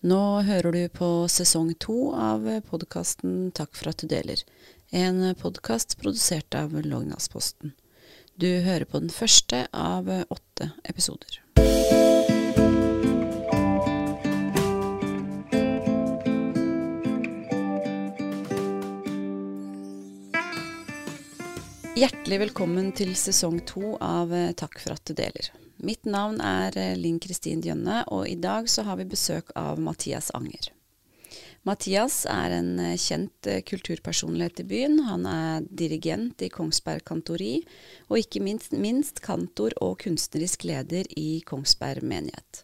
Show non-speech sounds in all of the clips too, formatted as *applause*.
Nå hører du på sesong to av podkasten Takk for at du deler, en podkast produsert av Lognasposten. Du hører på den første av åtte episoder. Hjertelig velkommen til sesong to av Takk for at du deler. Mitt navn er eh, Linn Kristin Djønne, og i dag så har vi besøk av Mathias Anger. Mathias er en eh, kjent eh, kulturpersonlighet i byen. Han er dirigent i Kongsberg Kantori, og ikke minst, minst kantor og kunstnerisk leder i Kongsberg menighet.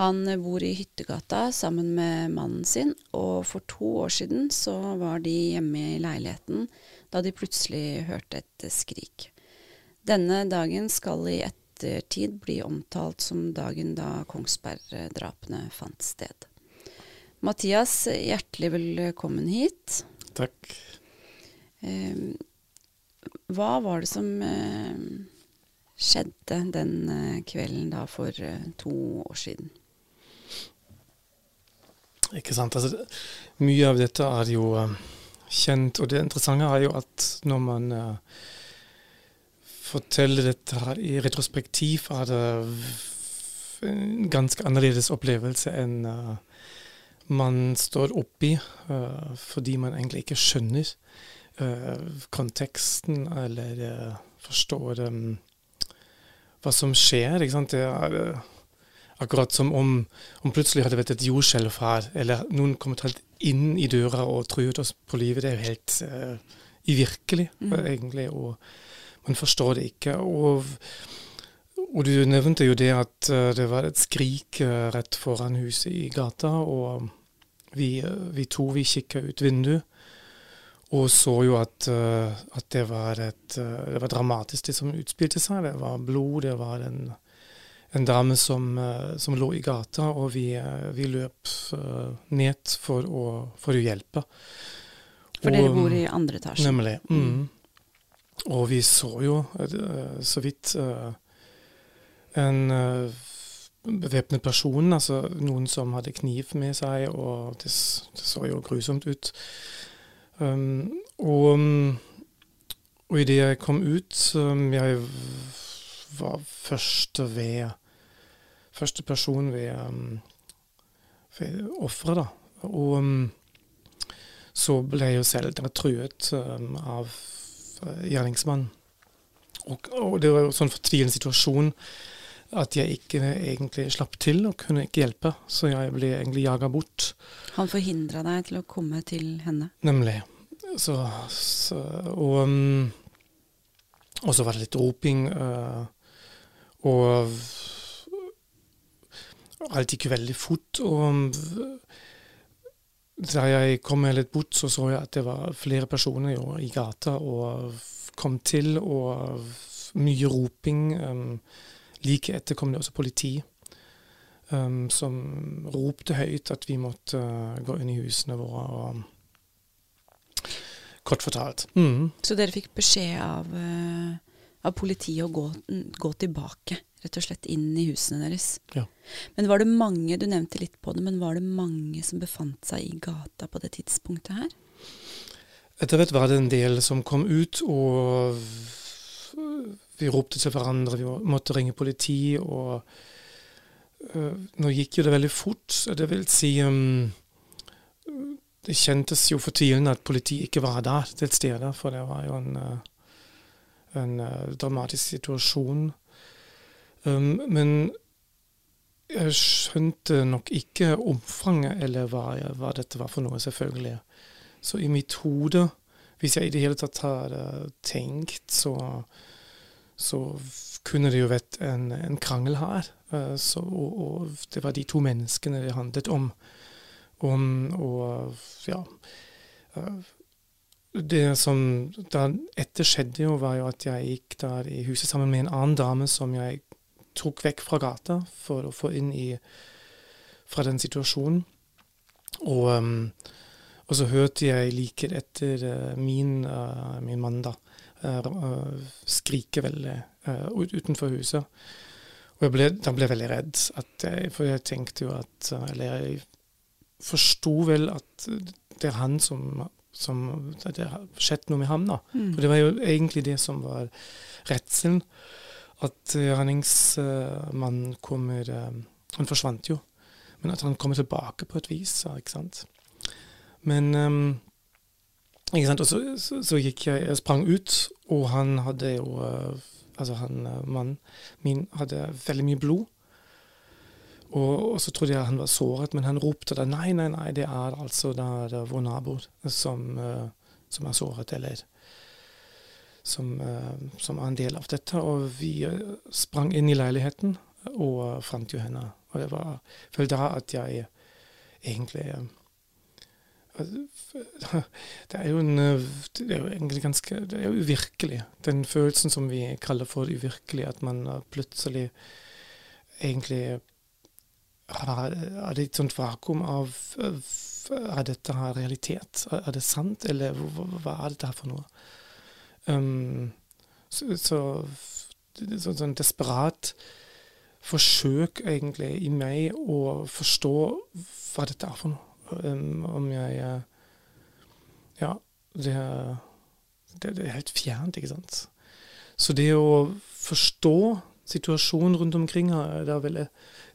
Han bor i Hyttegata sammen med mannen sin, og for to år siden så var de hjemme i leiligheten da de plutselig hørte et skrik. Denne dagen skal i ettertid bli omtalt som dagen da Kongsberg-drapene fant sted. Mathias, hjertelig velkommen hit. Takk. Eh, hva var det som eh, skjedde den eh, kvelden da for to år siden? Ikke sant. Altså, mye av dette er jo kjent, og det interessante er jo at når man forteller dette i retrospektiv, er det en ganske annerledes opplevelse enn uh, man står oppi, uh, fordi man egentlig ikke skjønner uh, konteksten eller forstår um, hva som skjer. Ikke sant? Det er akkurat som om, om plutselig hadde vært et jordskjelv her, eller noen kommet helt inn i døra og truet oss på livet. Det er jo helt uvirkelig, mm. egentlig. og man forstår det ikke. Og, og, du nevnte jo det at uh, det var et skrik uh, rett foran huset i gata, og vi, uh, vi to vi kikka ut vinduet og så jo at, at det, var et, det var dramatisk, det som utspilte seg. Det var blod, det var en, en dame som, som, lå i gata, og vi, vi løp ned for å, for å hjelpe. For og, dere bor i andre etasje? Nemlig. Mm. Og vi så jo så vidt en bevæpnet person, altså noen som hadde kniv med seg, og det, det så jo grusomt ut. Um, og, og idet jeg kom ut um, Jeg var først ved Første person vi um, ved da. Og um, så ble jo selv truet um, av gjerningsmannen. Og, og, det var jo sånn fortvilende situasjon at jeg ikke egentlig slapp til og kunne ikke hjelpe. Så jeg ble egentlig jaga bort. Han forhindra deg til å komme til henne? Nemlig. Så, så og, um, og, så var det litt roping. Uh, og alt gikk veldig fort. Og da jeg kom meg litt bort, så så jeg at det var flere personer jo, i gata og kom til, og mye roping. Um, like etter kom det også politi, um, som ropte høyt at vi måtte uh, gå inn i husene våre. og Kort fortalt. Mm. Så dere fikk beskjed av, uh, av politiet å gå, gå tilbake? Rett og slett inn i husene deres. Ja. Men var det mange, du nevnte litt på det, men var det mange som befant seg i gata på det tidspunktet her? Etter hvert var det en del som kom ut, og vi ropte til hverandre, vi måtte ringe politi, og uh, nå gikk jo det veldig fort. Det vil si um, Det kjentes jo fortvilende at politiet ikke var der til stede, for det var jo en, uh, en uh, dramatisk situasjon. Um, men jeg skjønte nok ikke omfanget, eller hva, hva, dette var for noe, selvfølgelig. Så i mitt hode, hvis jeg i det hele tatt har uh, tenkt, så, så, kunne det jo vært en, en krangel her. Uh, så, og, og, det var de to menneskene det handlet om. om og ja uh, det som da etter skjedde, jo, var jo at jeg gikk der i huset sammen med en annen dame som jeg tok vekk fra gata for å få inn i fra den situasjonen. Og, um, og så hørte jeg like etter uh, min, uh, min, mann da, uh, skrike veldig utenfor huset. Og jeg ble, da ble jeg veldig redd, jeg, for jeg tenkte jo at Eller jeg forsto vel at det er han som, som Det har skjedd noe med ham, da. Mm. For det var jo egentlig det som var redselen. At gjerningsmannen kommer uh, Han forsvant jo. Men at han kommer tilbake på et vis, ikke sant. Men um, ikke sant? Og så, så, så, gikk jeg Jeg sprang ut, og han hadde jo Altså han mannen min hadde veldig mye blod. Og, og, så trodde jeg han var såret, men han ropte da nei, nei, nei, det er altså da, det vår nabo som, som, er såret, eller som, uh, som, er en del av dette. Og vi uh, sprang inn i leiligheten og fant jo henne. Og det var vel da at jeg egentlig *laughs* det er jo en Det er jo egentlig ganske Det er jo uvirkelig. Den følelsen som vi kaller for uvirkelig, at man plutselig egentlig er det et sånt vakuum av Er dette her realitet? Er det sant, eller hva, hva er dette her for noe? Um, så, så sånn, sånn desperat forsøk egentlig i meg å forstå hva dette er for noe. Um, om jeg Ja, det, det, det er helt fjernt, ikke sant. Så det å forstå situasjonen rundt omkring her, det er veldig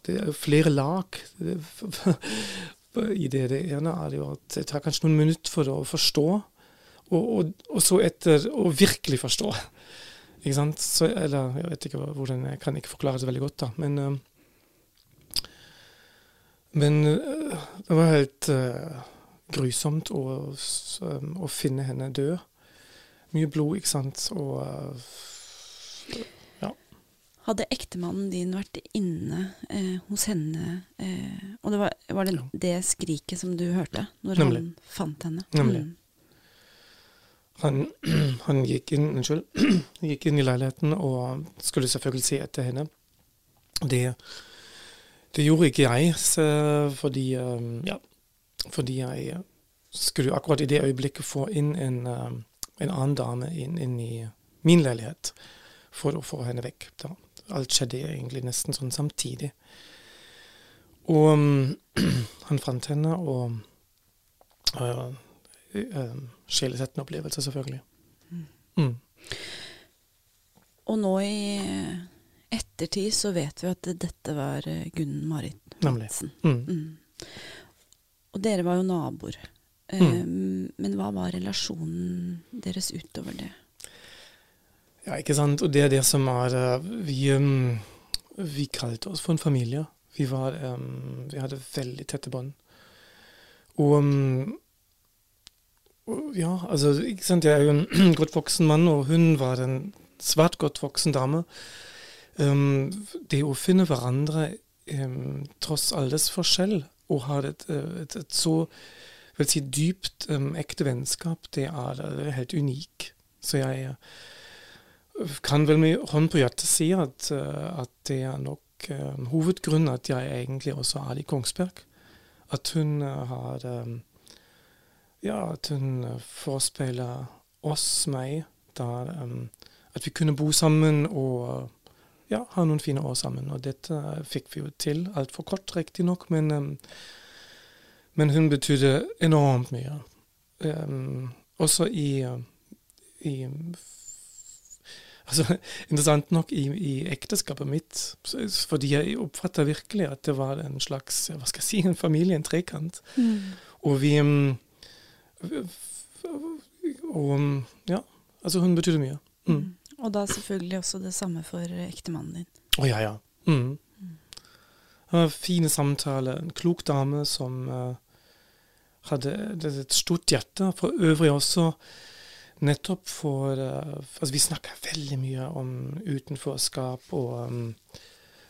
det er flere lag *laughs* i det. Det ene er jo at det tar kanskje noen minutter for å forstå, og, og, og så etter å virkelig forstå. Ikke sant? Så, eller jeg vet ikke hvordan Jeg kan ikke forklare det veldig godt, da. Men, uh, men uh, det var helt uh, grusomt å, å, finne henne død. Mye blod, ikke sant. Og hadde ektemannen din vært inne hos henne, og det var, var det, det skriket som du hørte når Nemlig. han fant henne? Nemlig. Mm. Han, *clears throat* han, gikk inn unnskyld, *clears throat* gikk inn i leiligheten og skulle selvfølgelig se etter henne. Det, det gjorde ikke jeg, fordi, eh, ja, fordi jeg skulle akkurat i det øyeblikket få inn en, eh, en annen dame inn, inn, i min leilighet for å få henne vekk. Da alt skjedde egentlig nesten sånn samtidig. Og um, *clears throat* han fant henne, og uh, sjelesettende opplevelse, selvfølgelig. Mm. Mm. Og nå i ettertid så vet vi at dette var uh, Gunn Marit Hansen. Mm. mm. Og dere var jo naboer. Um, men hva var relasjonen deres utover det? Ja, ikke sant. Og det er det som er eh, Vi, vi kalte oss for en familie. Vi, var, vi hadde veldig tette bånd. Og, og, ja, altså ikke sant? Jeg er jo *clears throat* en godt voksen mann, og hun var en svært godt voksen dame. det å finne hverandre tross alles forskjell, og ha et, et, et så vil si, dypt ekte vennskap, det er, det er helt unik. Så jeg kan vel med hånd på hjertet si at, eh, at det er nok uh, hovedgrunnen at jeg egentlig også er i Kongsberg. At hun uh, har um, Ja, at hun forespeila oss, meg, der um, at vi kunne bo sammen og ja, ha noen fine år sammen. Og dette fikk vi jo til. Altfor kort, riktignok, men, um, men hun betydde enormt mye. Um, også i, i altså, *laughs* interessant nok i, i, ekteskapet mitt, fordi jeg oppfatta virkelig at det var en slags hva skal jeg si, en familie, en trekant. Mm. Og vi mm, Og mm, ja, altså hun betydde mye. Mm. mm. Og da selvfølgelig også det samme for ektemannen din. Å oh, ja, ja. Mm. Uh, fine samtaler. En klok dame som uh, hadde et stort hjerte. For øvrig også Nettopp for uh, altså Vi snakker veldig mye om utenforskap, og um,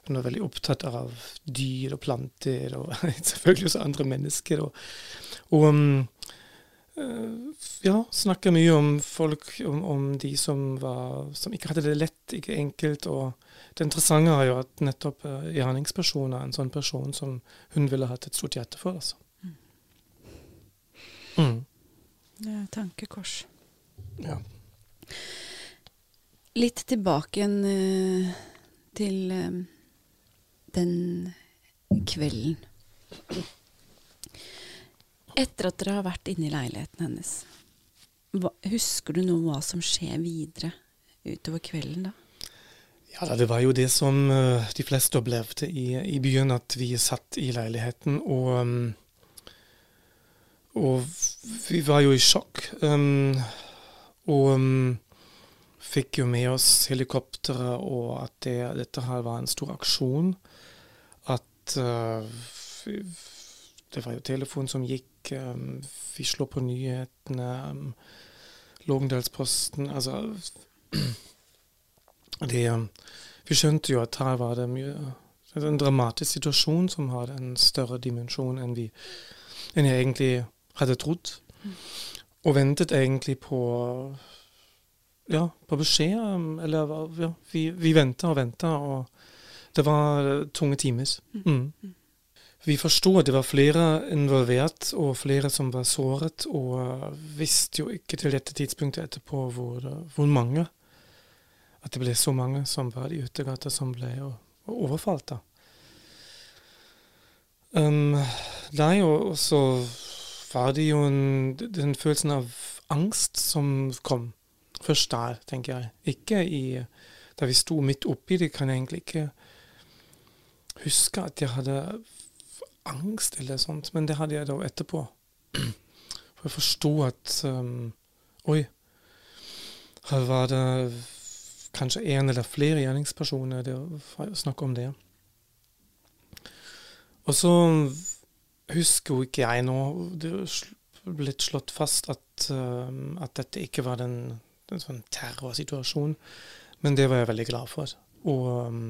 hun er veldig opptatt av dyr og planter, og *laughs* selvfølgelig også andre mennesker. Og, og um, ja, snakker mye om folk, om, om de som, var, som, ikke hadde det lett, ikke enkelt. Og det interessante er jo at nettopp uh, gjerningspersonen er en sånn person som hun ville hatt et stort hjerte for. altså. Mm. Mm. Det er tankekors. Ja. Litt tilbake igjen uh, til uh, den kvelden. Etter at dere har vært inne i leiligheten hennes, hva, husker du noe hva som skjer videre utover kvelden da? Ja, Det var jo det som uh, de fleste opplevde i, i, byen, at vi satt i leiligheten og um, Og vi var jo i sjokk. Um, og um, fikk jo med oss helikopteret, og at det, dette her var en stor aksjon. At uh, Det var jo telefon som gikk. Um, vi slo på nyhetene. Um, Lågendalsposten Altså *clears throat* det, um, Vi skjønte jo at her var det mye en dramatisk situasjon som hadde en større dimensjon enn, vi, enn jeg egentlig hadde trodd. Mm. Og ventet egentlig på ja, på beskjed. Eller ja, vi, vi venta og venta, og det var tunge timer. Mm. Vi forsto at det var flere involvert, og flere som var såret, og visste jo ikke til dette tidspunktet etterpå hvor, hvor mange. At det ble så mange som var i utegata som ble overfalt. da. Um, nei, og så var det jo en, den følelsen av angst som kom. Først der, tenker jeg. Ikke i Da vi sto midt oppi det, kan jeg egentlig ikke huske at jeg hadde angst eller sånt, men det hadde jeg da etterpå. For jeg forsto at um, Oi, her var det kanskje én eller flere gjerningspersoner. Det var snakk om det. Og så husker jo ikke jeg nå Det er blitt slått fast at, um, at dette ikke var en, sånn terrorsituasjon, men det var jeg veldig glad for. Og um,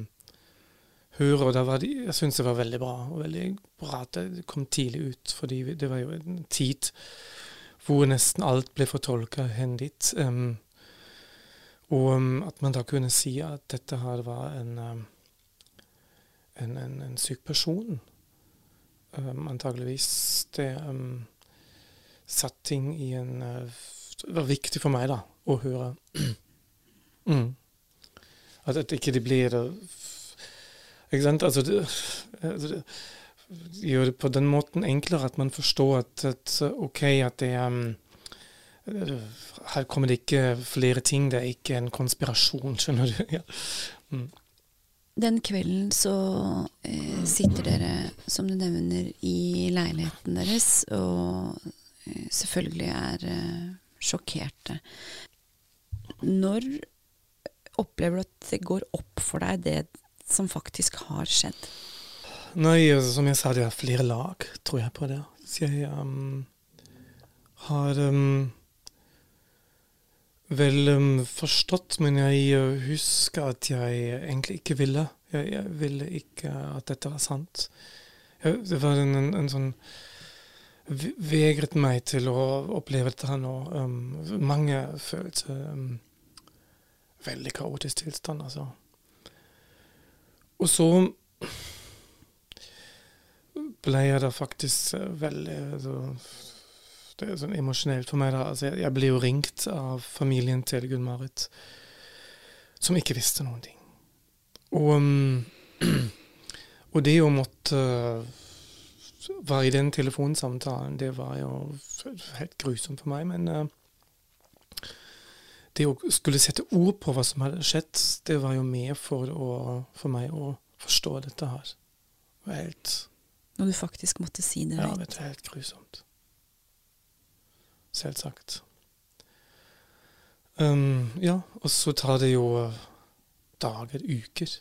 høre. Og var de, jeg syns det var veldig bra. Og veldig bra at det kom tidlig ut, fordi det var jo en tid hvor nesten alt ble fortolka hen dit. Um, og um, at man da kunne si at dette her var en, um, en, en, en syk person. Um, antageligvis det satt ting i en uh, Det var viktig for meg, da, å høre. *clears throat* mm. At, at ikke det blir uh, ikke sant? Altså, det, altså det, gjør det på den måten enklere at man forstår at, at OK, at det um, Her kommer det ikke flere ting, det er ikke en konspirasjon, skjønner du. *laughs* Ja. Mm. Den kvelden så eh, sitter dere, som du nevner, i leiligheten deres og eh, selvfølgelig er eh, sjokkerte. Når opplever du at det går opp for deg det som faktisk har skjedd? Nei, altså, som jeg sa, det er flere lag, tror jeg på det. Så jeg um, har um, vel um, forstått, men jeg uh, husker at jeg egentlig ikke ville. Jeg, jeg ville ikke at dette var sant. Jeg, det var en, en, en sånn Vegret meg til å oppleve dette nå. Um, mange følte um, veldig kaotisk tilstand, altså. Og så ble jeg da faktisk eh, veldig altså, Det er sånn emosjonelt for meg. da, altså Jeg, jeg ble jo ringt av familien til Gunn-Marit, som ikke visste noen ting. Og, *clears throat* og det å måtte være i den telefonsamtalen, det var jo helt grusomt for meg. Men uh, det å skulle sette ord på hva som hadde skjedd, det var jo med for, å, for meg å forstå dette her. Det var helt Når du faktisk måtte si det? Ja, det er helt grusomt. Selvsagt. Um, ja, og så tar det jo dager, uker,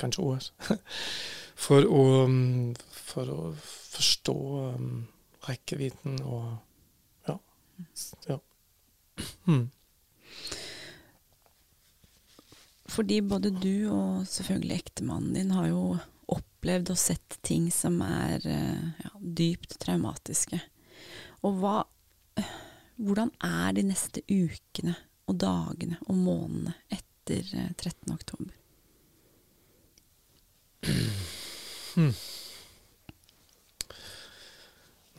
kanskje år, *laughs* for å, um, for å forstå um, rekkevidden og ja. ja. *clears throat* Mm. Fordi både du og selvfølgelig ektemannen din har jo opplevd og sett ting som er eh, ja, dypt traumatiske. Og hva Hvordan er de neste ukene og dagene og månedene etter 13. Eh, oktober? Hmm.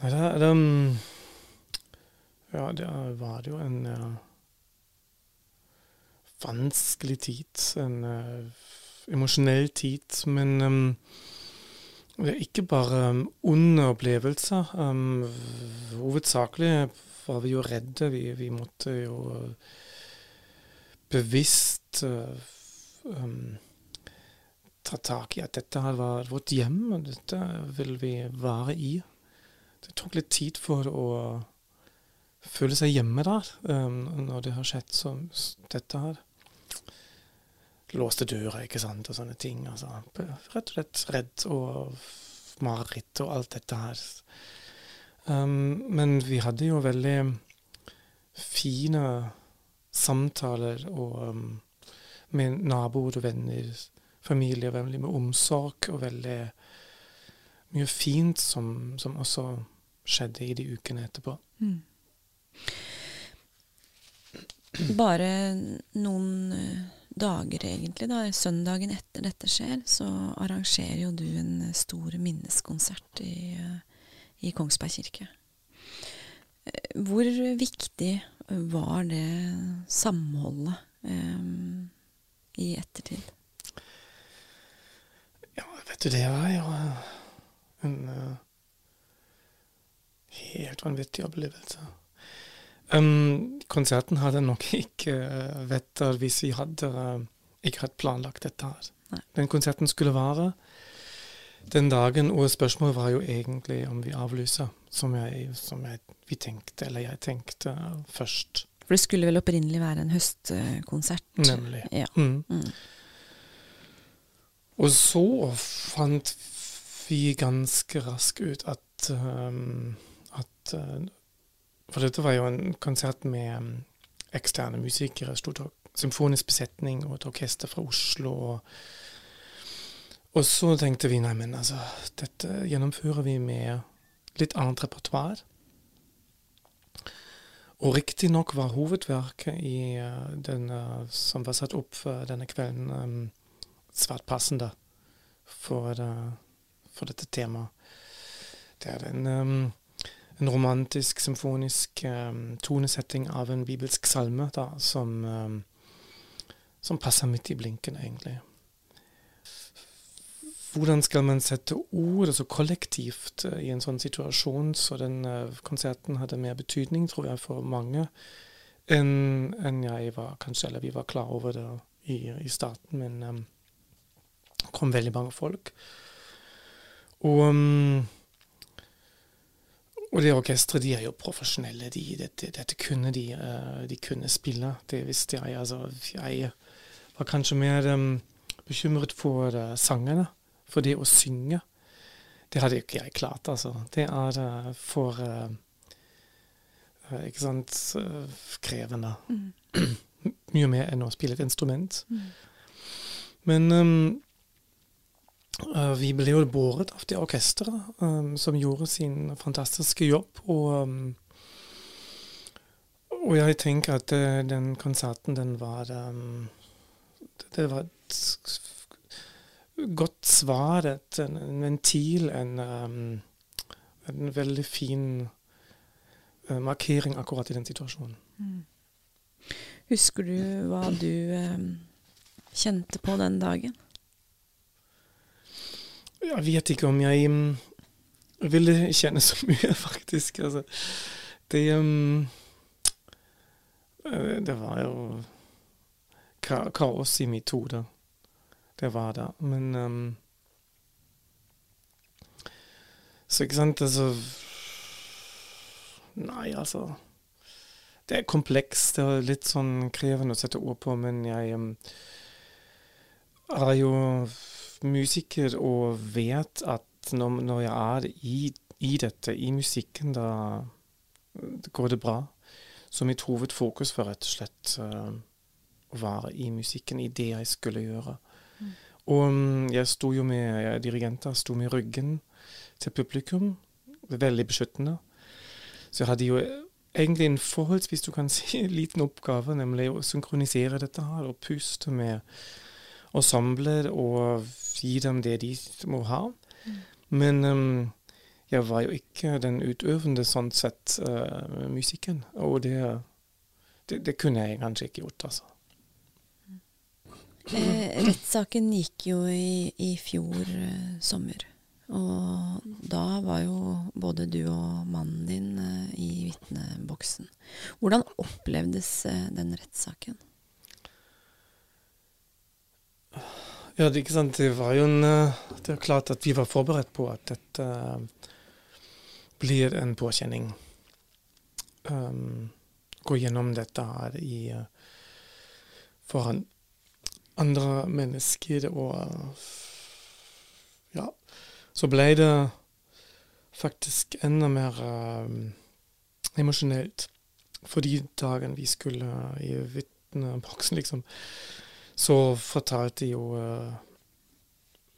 Nei, det, det, Ja, det var jo en ja vanskelig tid. En uh, emosjonell tid. Men um, det er ikke bare um, onde opplevelser. Um, hovedsakelig var vi jo redde. Vi, vi måtte jo bevisst uh, ta tak i at dette her var vårt hjem, og dette vil vi være i. Det tok litt tid for å føle seg hjemme der, um, når det har skjedd som dette her. Låste døra, ikke sant, og sånne ting. Altså, rett og slett redd og mareritt og alt dette her. Um, men vi hadde jo veldig fine samtaler og, um, med naboer og venner, familie, veldig med omsorg og veldig mye fint som, som også skjedde i de ukene etterpå. Mm. Bare noen eh, dager, egentlig, da, søndagen etter dette skjer, så arrangerer jo du en stor minneskonsert i, eh, i Kongsberg kirke. Eh, hvor viktig var det samholdet um, i ettertid? Ja, vet du, det var jo en uh, helt vanvittig opplevelse. Um, konserten hadde nok *laughs* ikke uh, vært der hvis vi hadde uh, ikke hatt planlagt dette her. Nei. Den konserten skulle vare den dagen, og spørsmålet var jo egentlig om vi avlyser, som, jeg, som jeg, vi tenkte, eller jeg tenkte først. For det skulle vel opprinnelig være en høstkonsert? Nemlig. Ja. Mm. Mm. Og så fant vi ganske raskt ut at um, at uh, For dette var jo en konsert med um, eksterne musikere, stort symfonisk besetning og et orkester fra Oslo. Og, og så tenkte vi nei, men altså, dette gjennomfører vi med litt annet repertoar. Og riktignok var hovedverket i denne, den uh, som var satt opp denne kvelden, um, svært passende for, uh, for, dette temaet. Det er en um, en romantisk, symfonisk um, tonesetting av en bibelsk salme da, som, um, som passer midt i blinken, egentlig. Hvordan skal man sette ord altså kollektivt uh, i en sånn situasjon, så den uh, konserten hadde mer betydning, tror jeg, for mange enn en jeg var, kanskje, eller vi var klar over det i, i starten, men um, det kom veldig mange folk. Og um, og det orkesteret, de er jo profesjonelle. De, dette, dette, kunne de. Uh, de kunne spille, det visste jeg. Altså, jeg var kanskje mer um, bekymret for uh, sangene, for det å synge. Det hadde ikke jeg klart, altså. Det er uh, for Ikke sant krevende. Mm. *clears throat* Mye mer enn å spille et instrument. Mm. Men um, Uh, vi ble jo båret av det orkesteret um, som gjorde sin fantastiske jobb. Og, um, og jeg tenker at uh, den konserten, den var um, Det var et godt svar, et, en, en ventil, en, en veldig fin uh, markering akkurat i den situasjonen. Mm. Husker du hva du kjente på den dagen? Jeg vet ikke om jeg um, ville kjenne så *laughs* mye, faktisk. Altså, det um, Det var ka kaos i mitt hode. Det var det. Men um, Så ikke sant, altså Nei, altså Det er komplekst. Det er litt sånn krevende å sette ord på, men jeg er jo musiker og vet at når, når jeg er i, i, dette, i musikken, da går det bra. Så mitt hovedfokus var rett og slett uh, å være i musikken, i det jeg skulle gjøre. Mm. Og um, jeg sto jo med jeg, dirigenter sto med ryggen til publikum, veldig beskyttende. Så jeg hadde jo egentlig en forholdsvis du kan si, *laughs* liten oppgave, nemlig å synkronisere dette her og puste med ensembler og gir dem det de må ha. Mm. Men um, jeg var jo ikke den utøvende sånn sett uh, musikken. Og det, det, det, kunne jeg kanskje ikke gjort, altså. Eh, rettssaken gikk jo i, i fjor uh, sommer. Og da var jo både du og mannen din eh, i vitneboksen. Hvordan opplevdes eh, den rettssaken? Ja, det, ikke sant? det var jo en eh, Det er klart at vi var forberedt på at dette blir en påkjenning. Um, gå gjennom dette her i foran andre mennesker og Ja. Så ble det faktisk enda mer um, emosjonelt. For de dagene vi skulle i vitneboksen, liksom, så fortalte jo uh,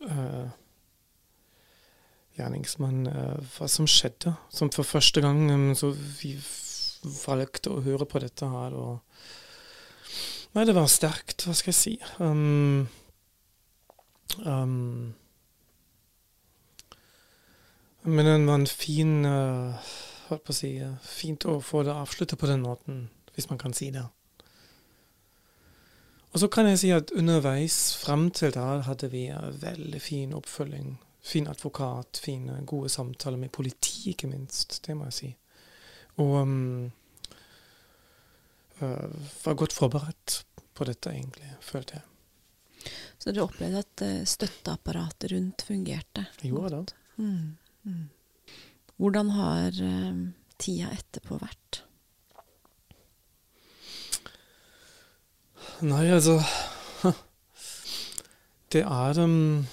uh, gjerningsmannen uh, hva som skjedde. Som for første gang um, så vi valgte å høre på dette her. og Nei, det var sterkt, hva skal jeg si. Um, um, men det var en fin uh, Holdt på å si Fint å få det avsluttet på den måten, hvis man kan si det. Og så kan jeg si at underveis frem til da hadde vi veldig fin oppfølging. Fin advokat, fine, gode samtaler med politi, ikke minst. Det må jeg si. Og um, var godt forberedt på dette, egentlig, følte jeg. Så dere opplevde at støtteapparatet rundt fungerte? Gjorde det. Mm. Mm. Hvordan har uh, tida etterpå vært? Nei, altså *laughs* Det er um,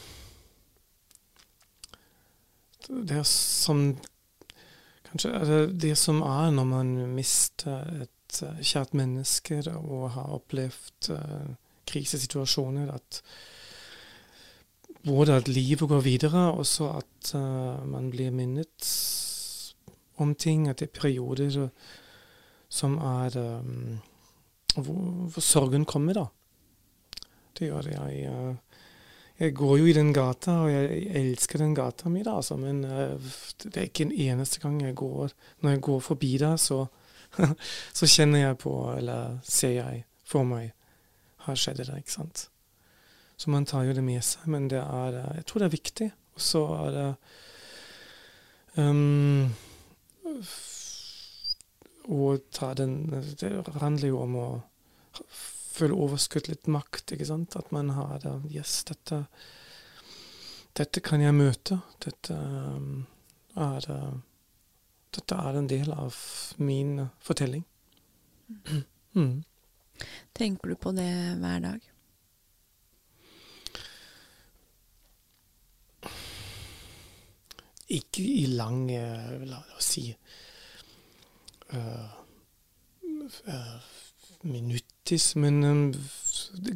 Det er som Kanskje er det det som er når man mister et uh, kjært menneske og har opplevd uh, krisesituasjoner, at både at livet går videre, og så at uh, man blir minnet om ting. At det er perioder som er um, hvor, hvor, sorgen kommer, da. Det gjør det. Jeg, uh, jeg går jo i den gata, og jeg elsker den gata mi, da, altså, men uh, det er ikke en eneste gang jeg går Når jeg går forbi der, så, *laughs* så kjenner jeg på, eller ser jeg for meg, har skjedd det, ikke sant. Så man tar jo det med seg, men det er, eh, jeg tror det er viktig. Og så er det um, Ta den Det handler jo om å føle overskudd, litt makt, ikke sant. At man har det Yes, dette, dette kan jeg møte. Dette um, er Dette er en del av min fortelling. Mm. Tenker du på det hver dag? Ikke i lang La oss si uh, uh, minuttis, men um,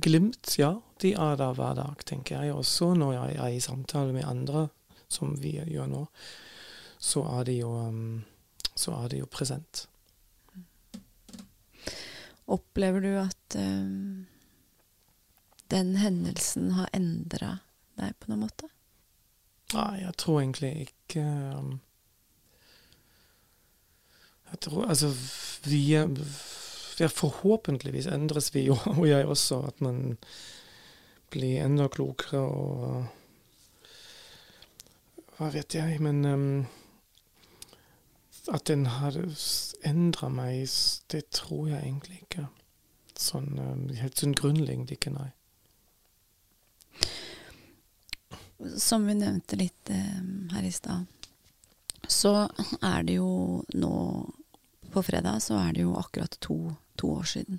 glimt, ja. De er der hver dag, tenker jeg. Også når jeg er i samtale med andre, som vi gjør nå, så er det jo, um, så er det jo present. Opplever du at um, den hendelsen har endra deg på noen måte? Nei, jeg tror egentlig ikke um, Jeg tror Altså, vi vi Forhåpentligvis endres vi jo, og jeg også, at man blir enda klokere og Hva vet jeg, men um, at den har endra meg, det tror jeg egentlig ikke. Sånn um, helt sånn grunnleggende ikke, nei. som vi nevnte litt um, her i stad, så er det jo nå På fredag så er det jo akkurat to, to, år siden.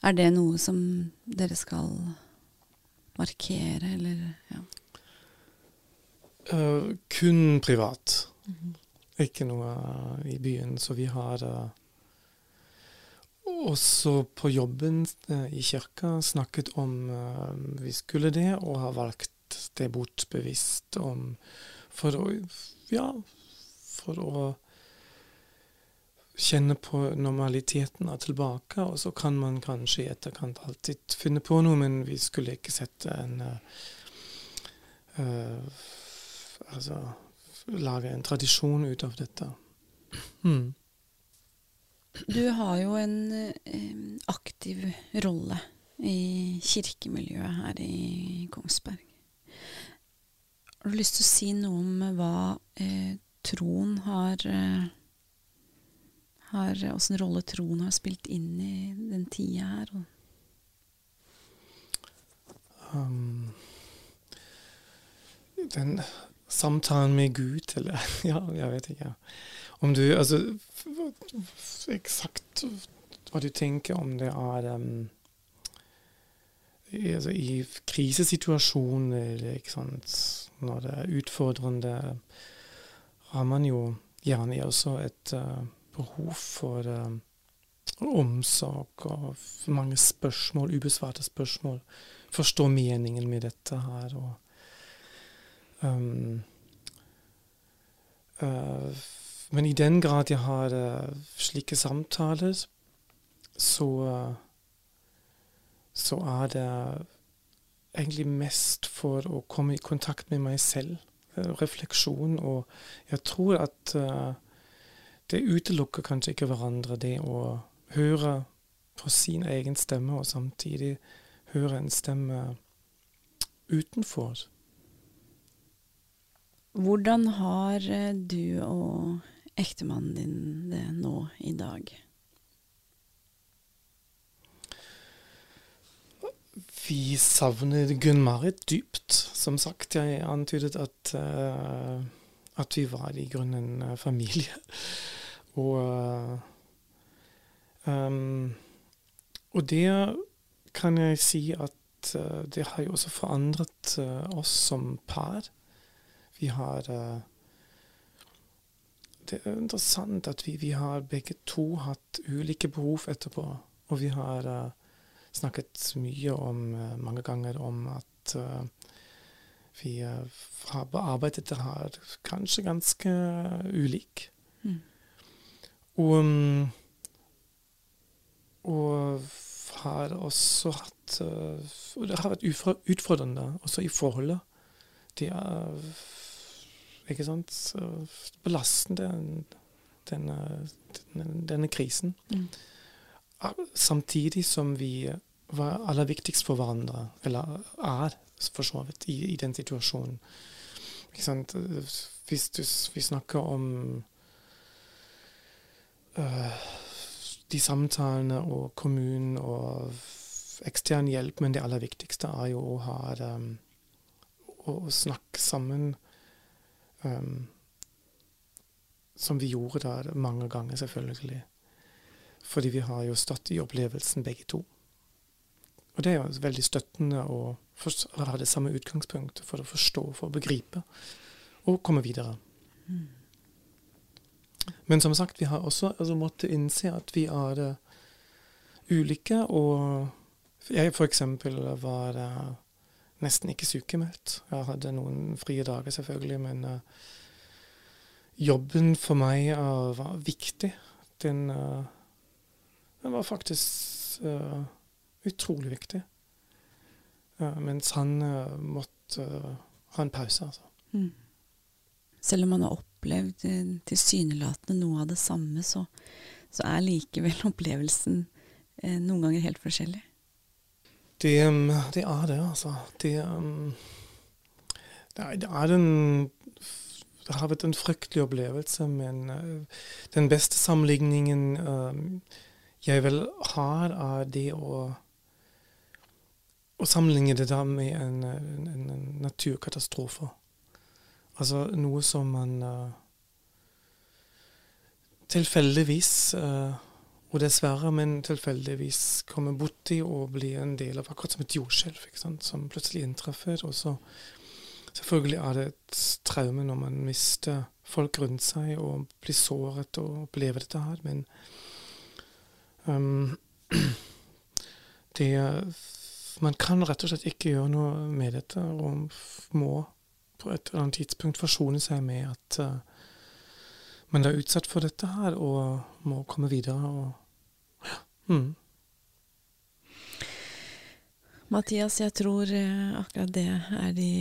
Er det noe som dere skal markere, eller ja? Uh, kun privat. Mm -hmm. Ikke noe i byen. Så vi har uh, også på jobben uh, i kirka snakket om vi skulle det, og har valgt det bort bevisst om for å Ja, for å kjenne på normaliteten av tilbake, og så kan man kanskje i etterkant alltid finne på noe, men vi skulle ikke sette en uh, uh, Altså lage en tradisjon ut av dette. Hmm. Du har jo en uh, aktiv rolle i kirkemiljøet her i Kongsberg. Har du lyst til å si noe om hva eh, troen har eh, har Åssen rolle troen har spilt inn i den tida her? Um, den samtalen med Gud, eller *laughs* Ja, jeg vet ikke. Om du Altså eksakt hva du tenker om det er um, i, altså, I krisesituasjoner, når det er utfordrende, har man jo gjerne også et uh, behov for uh, omsorg og mange spørsmål, ubesvarte spørsmål. Forstå meningen med dette her. og um, uh, Men i den grad jeg har uh, slike samtaler, så uh, så er det egentlig mest for å komme i kontakt med meg selv. Refleksjon. Og jeg tror at det utelukker kanskje ikke hverandre, det å høre på sin egen stemme, og samtidig høre en stemme utenfor. Hvordan har eh, du og ektemannen din det nå i dag? Vi savner Gunn-Marit dypt. Som sagt, jeg antydet at, uh, at vi var i grunnen familie. Og, um, og det kan jeg si at uh, det har jo også forandret uh, oss som par. Vi har uh, Det er interessant at vi, vi, har begge to hatt ulike behov etterpå. Og vi har snakket mye om, mange ganger om at vi har bearbeidet det her kanskje ganske ulik. Mm. Og, um, og har også hatt uh, Og det har vært utfordrende også i forholdet. Det er ikke sant belastende, denne, denne, denne krisen. Mm. Samtidig som vi var aller viktigst for hverandre, eller er for så vidt, i, i den situasjonen. Ikke sant? Hvis du, vi snakker om de samtalene og kommunen og ekstern hjelp, men det aller viktigste er jo å ha um, å snakke sammen. Um, som vi gjorde da mange ganger, selvfølgelig. Fordi vi har jo stått i opplevelsen begge to. Og det er jo veldig støttende å ha det samme utgangspunktet for å forstå, for å begripe, og komme videre. Mm. Men som sagt, vi har også altså, måttet innse at vi er uh, ulike. Og jeg f.eks. var uh, nesten ikke sykemeldt. Jeg hadde noen frie dager, selvfølgelig, men uh, jobben for meg var viktig. Den, den, var faktisk utrolig viktig. mens han måtte ha en pause, altså. Mm. Selv om man har opplevd eh, tilsynelatende noe av det samme, så, så er likevel *laughs* opplevelsen eh, noen ganger helt forskjellig. Det, um, det er det, altså. Det, um, det, er, det er en det har vært en fryktelig opplevelse, men uh, den beste sammenligningen uh, jeg vel har, er det å, å sammenligne det da med en, en, en naturkatastrofe. Altså noe som man uh, tilfeldigvis, uh, og dessverre, men tilfeldigvis kommer borti og blir en del av, akkurat som et jordskjelv, som plutselig inntreffer. Og så selvfølgelig er det et traume når man mister folk rundt seg og blir såret og opplever dette her, men um, *clears throat* det Man kan rett og slett ikke gjøre noe med dette, og må på et eller annet tidspunkt forsone seg med at uh, man er utsatt for dette her og må komme videre. Og, ja. mm. Mathias, jeg tror uh, akkurat det er de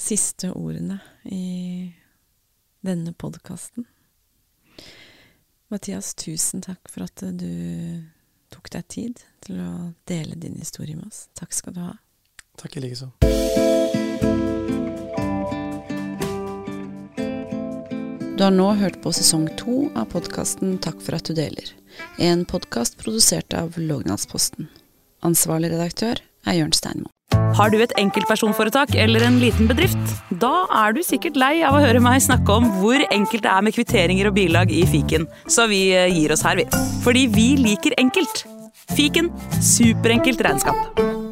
siste ordene i denne podkasten. Mathias, tusen takk for at du tok deg tid til å dele din historie med oss. Takk skal du ha. Takk i likeså. Du har nå hørt på sesong to av podkasten Takk for at du deler. En podkast produsert av Lågnadsposten. Ansvarlig redaktør er Jørn Steinmo. Har du et enkeltpersonforetak eller en liten bedrift? Da er du sikkert lei av å høre meg snakke om hvor enkelt det er med kvitteringer og bilag i fiken, så vi eh, gir oss her, vi. Fordi vi liker enkelt. Fiken superenkelt regnskap.